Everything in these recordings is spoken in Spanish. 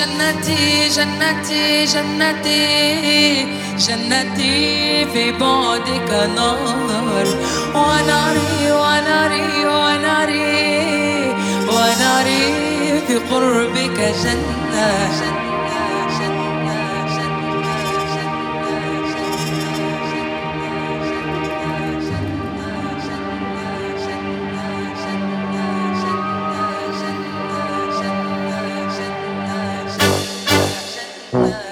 جنتي جنتي جنتي. جنتي في بعدك نار. وناري وناري وناري. وناري في قربك جنة. Vamos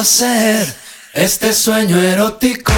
hacer este sueño erótico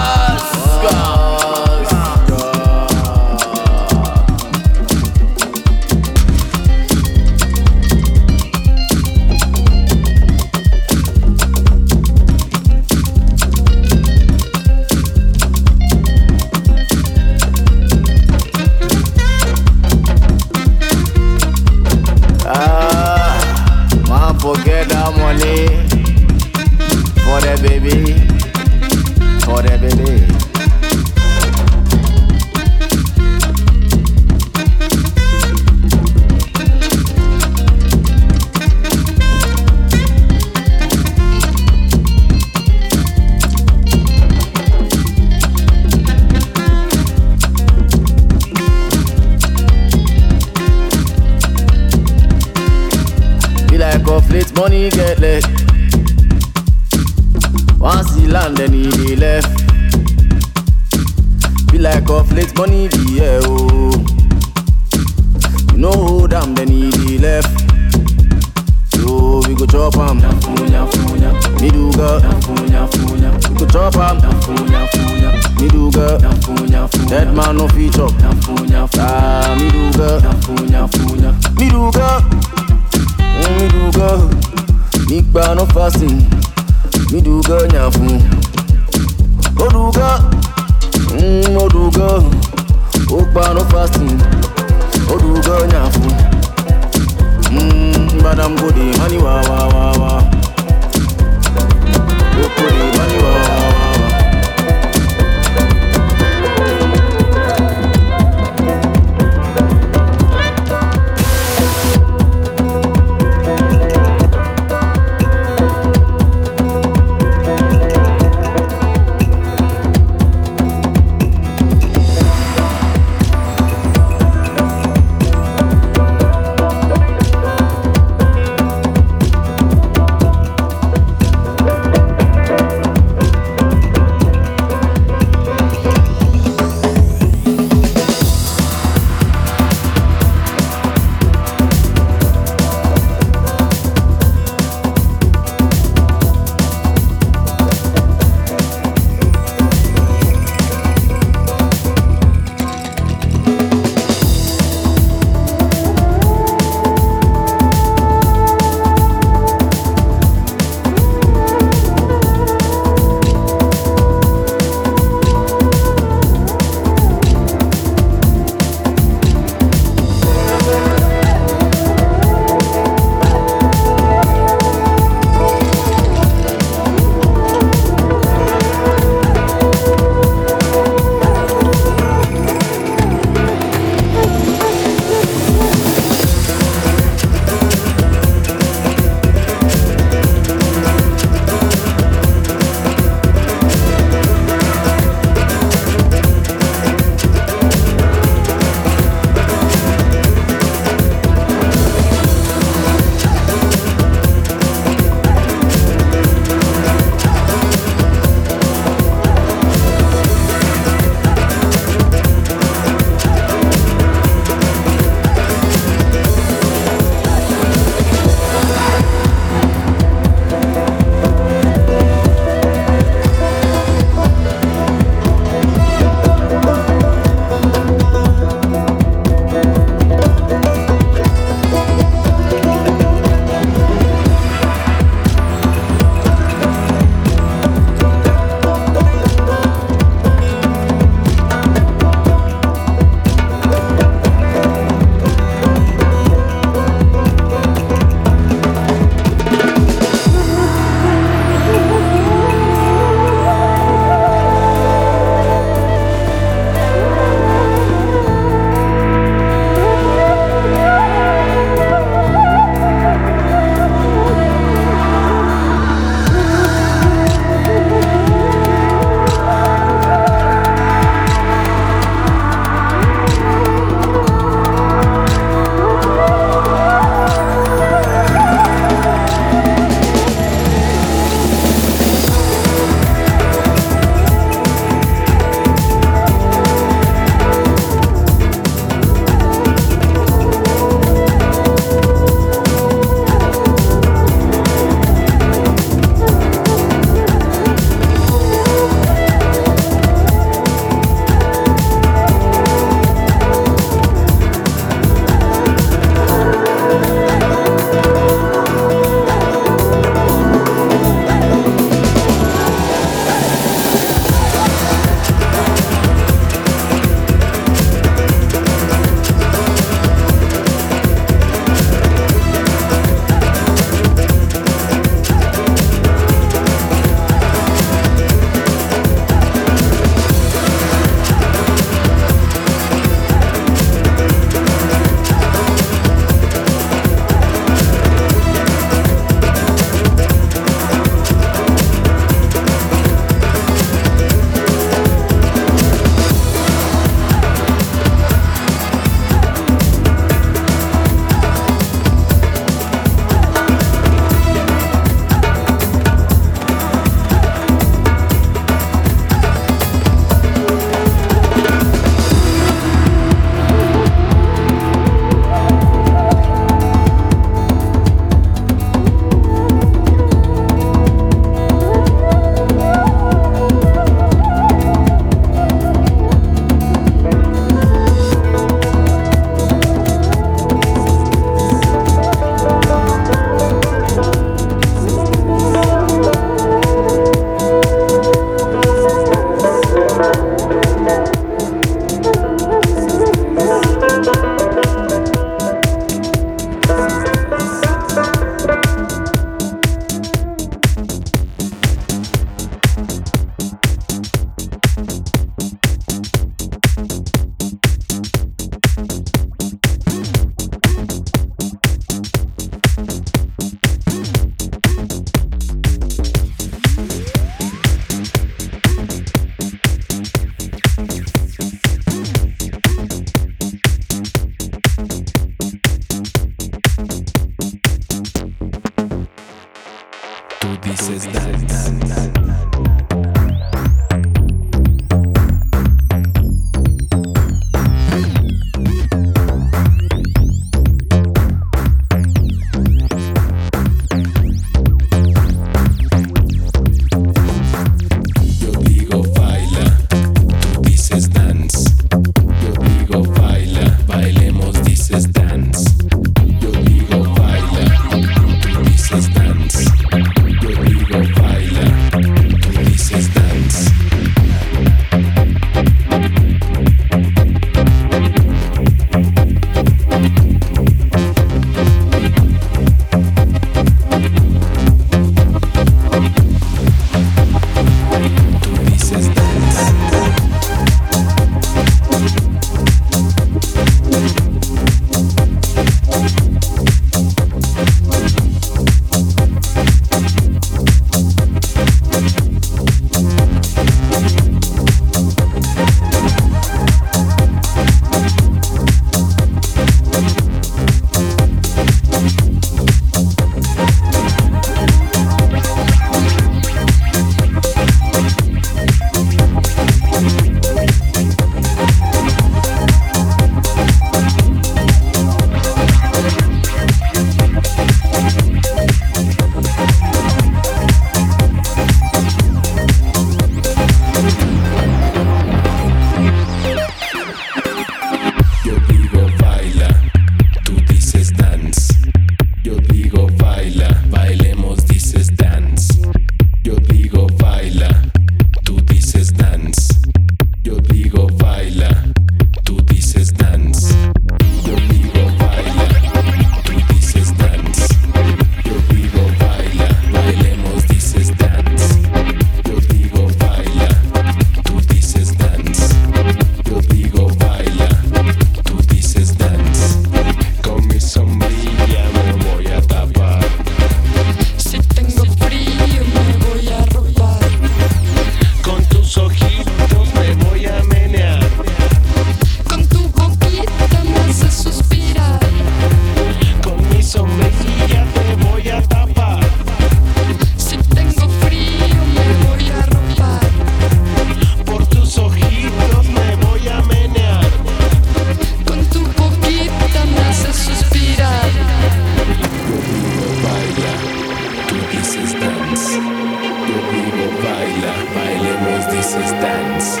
dices dance,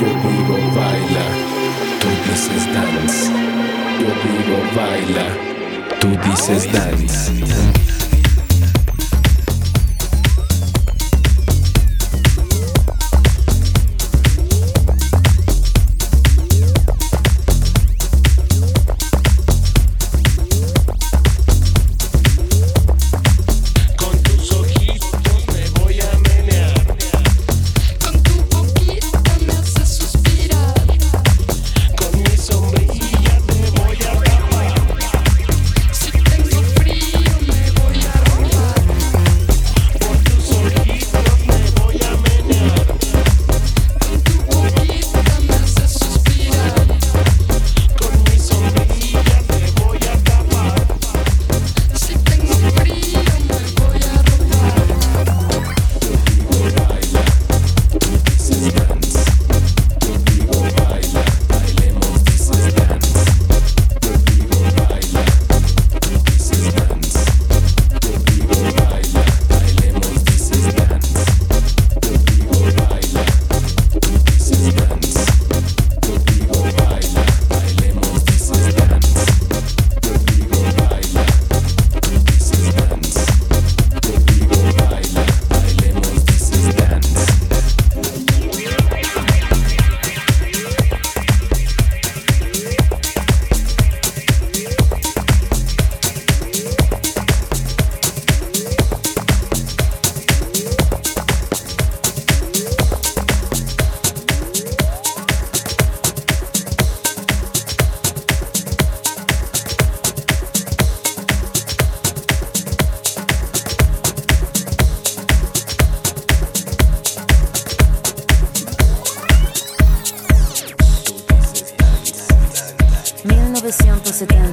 yo digo baila, tú dices dance, yo digo baila, tú dices dance.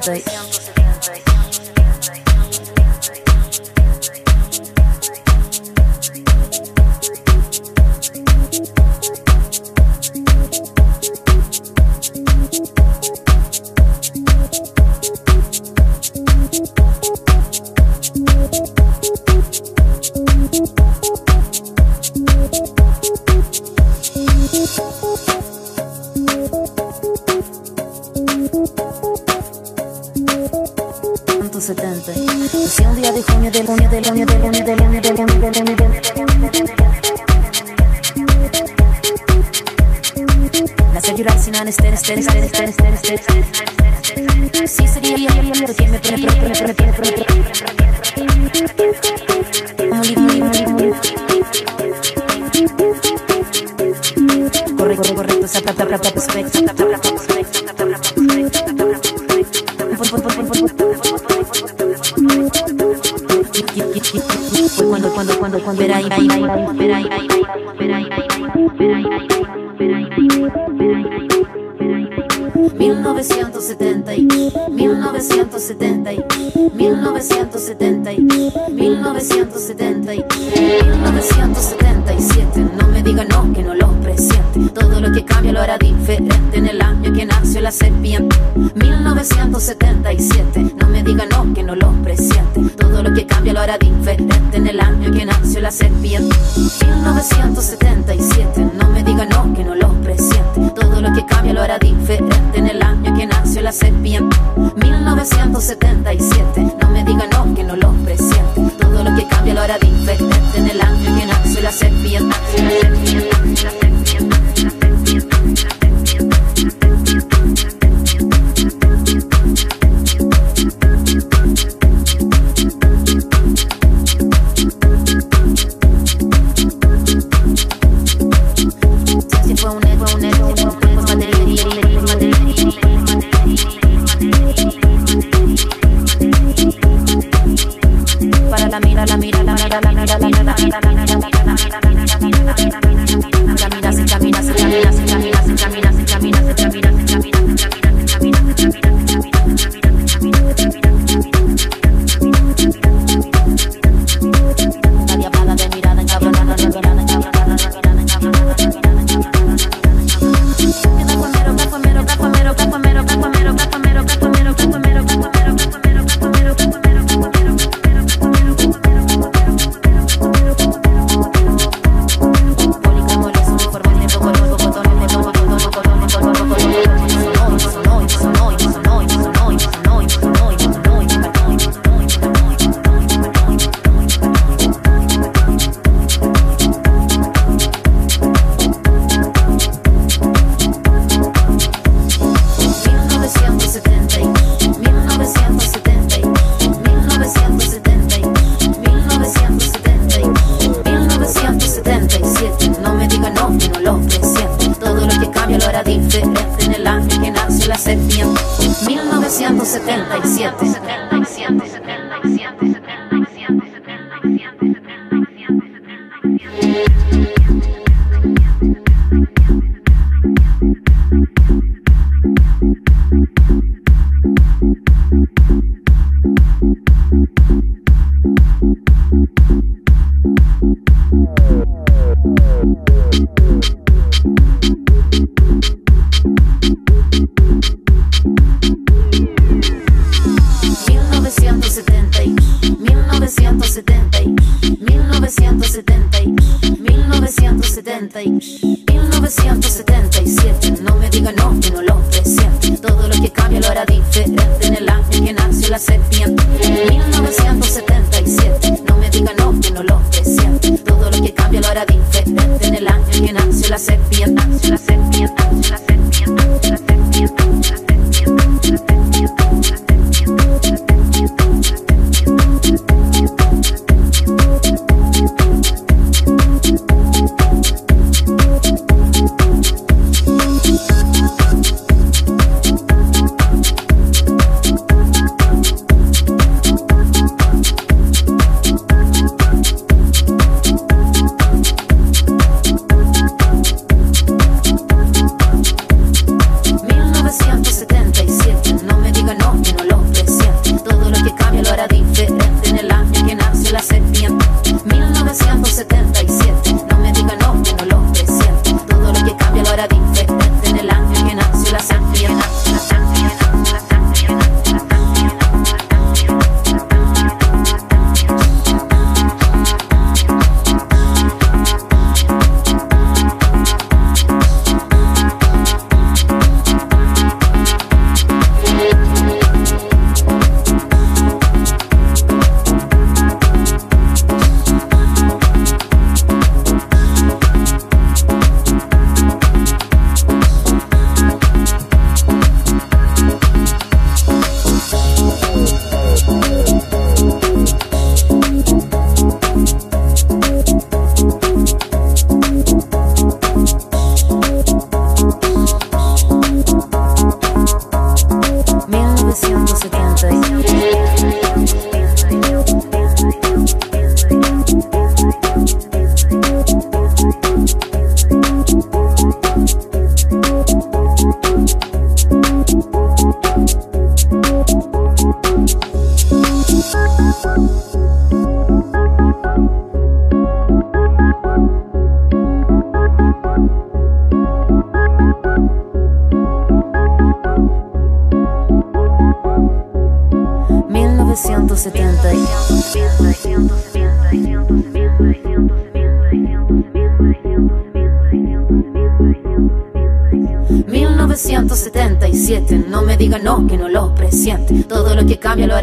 Music.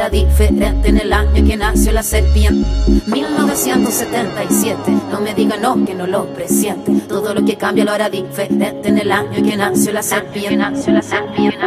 Diferente en el año que nació la serpiente. 1977, no me diga no, que no lo presiente. Todo lo que cambia lo hará diferente en el año que nació la serpiente. Serpiente, nació la serpiente,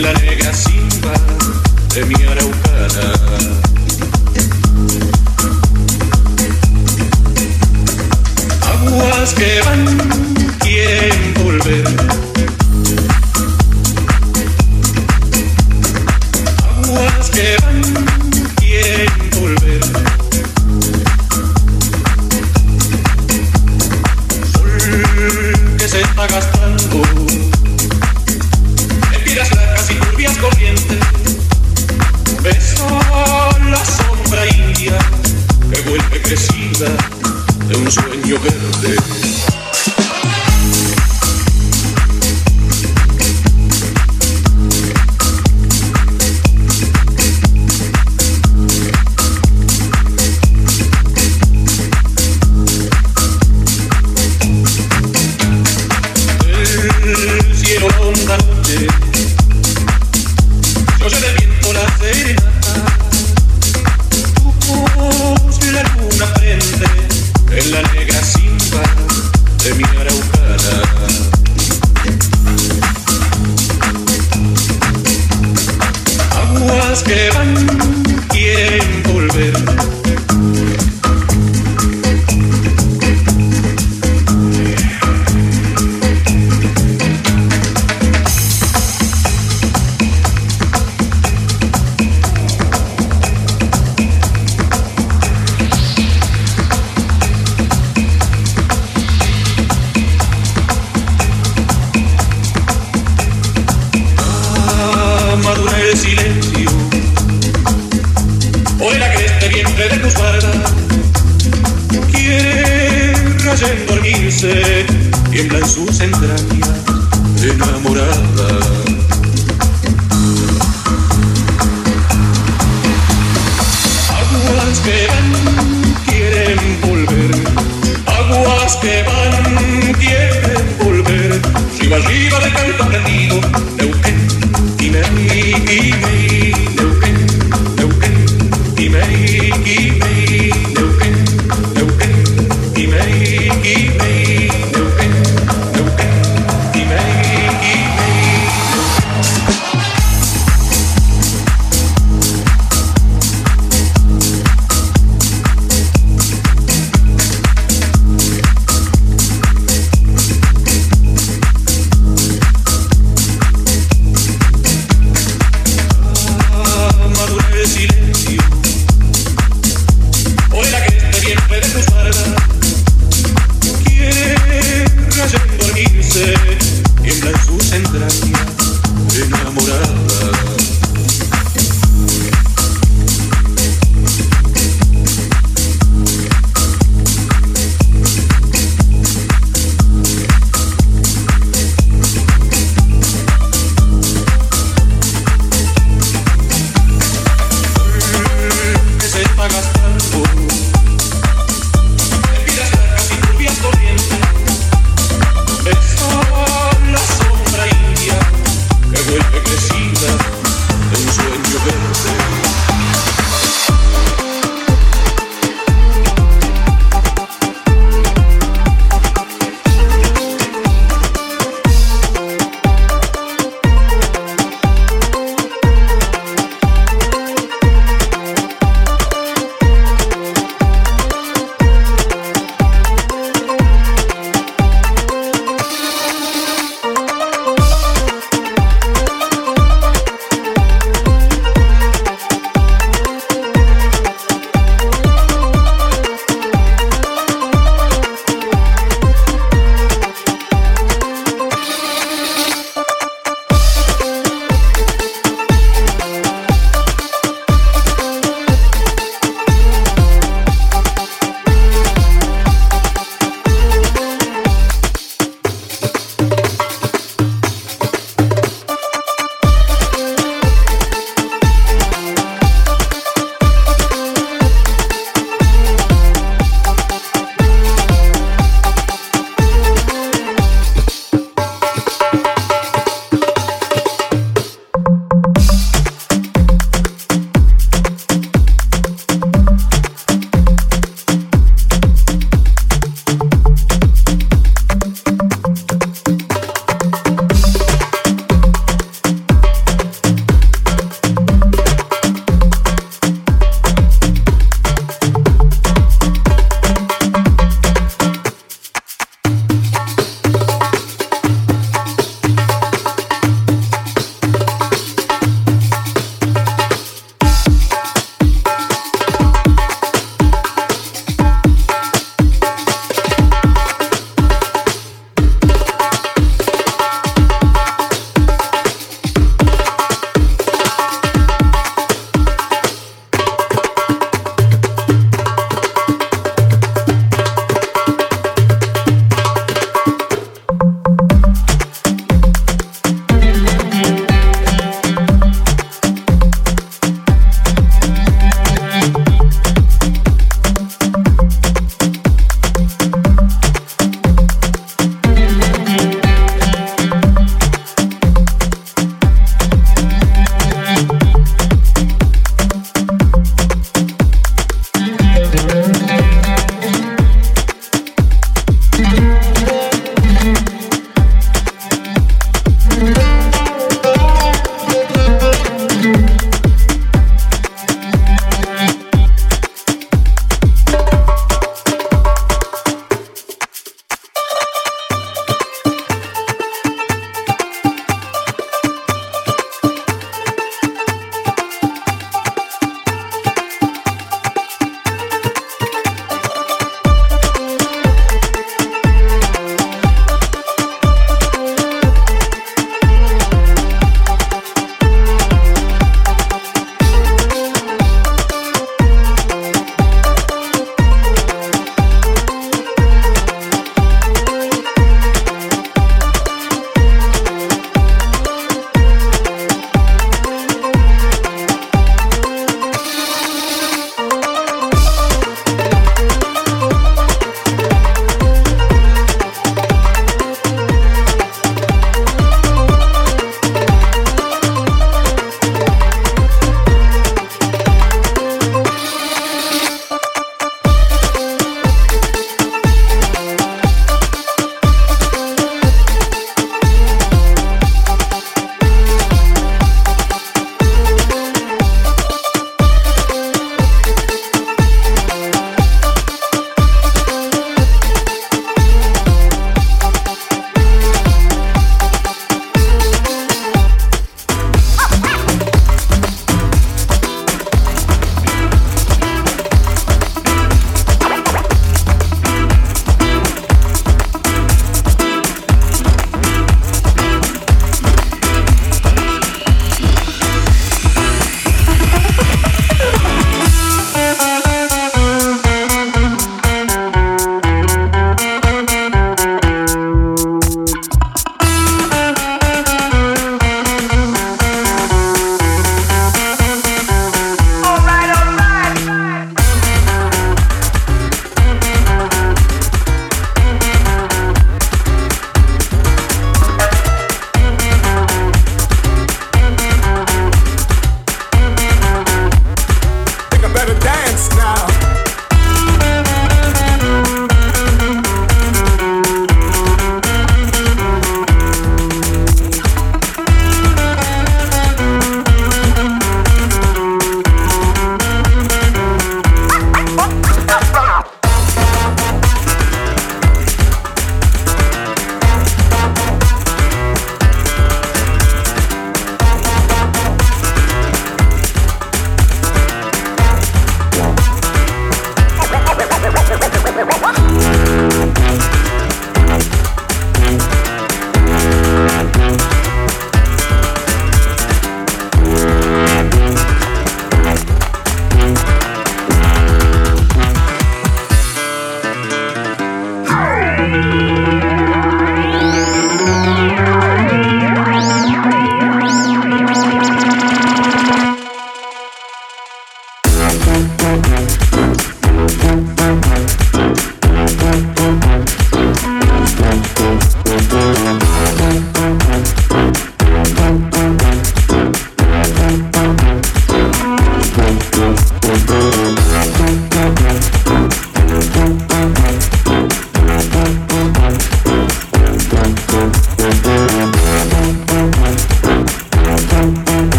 la negativa de mi enamorada.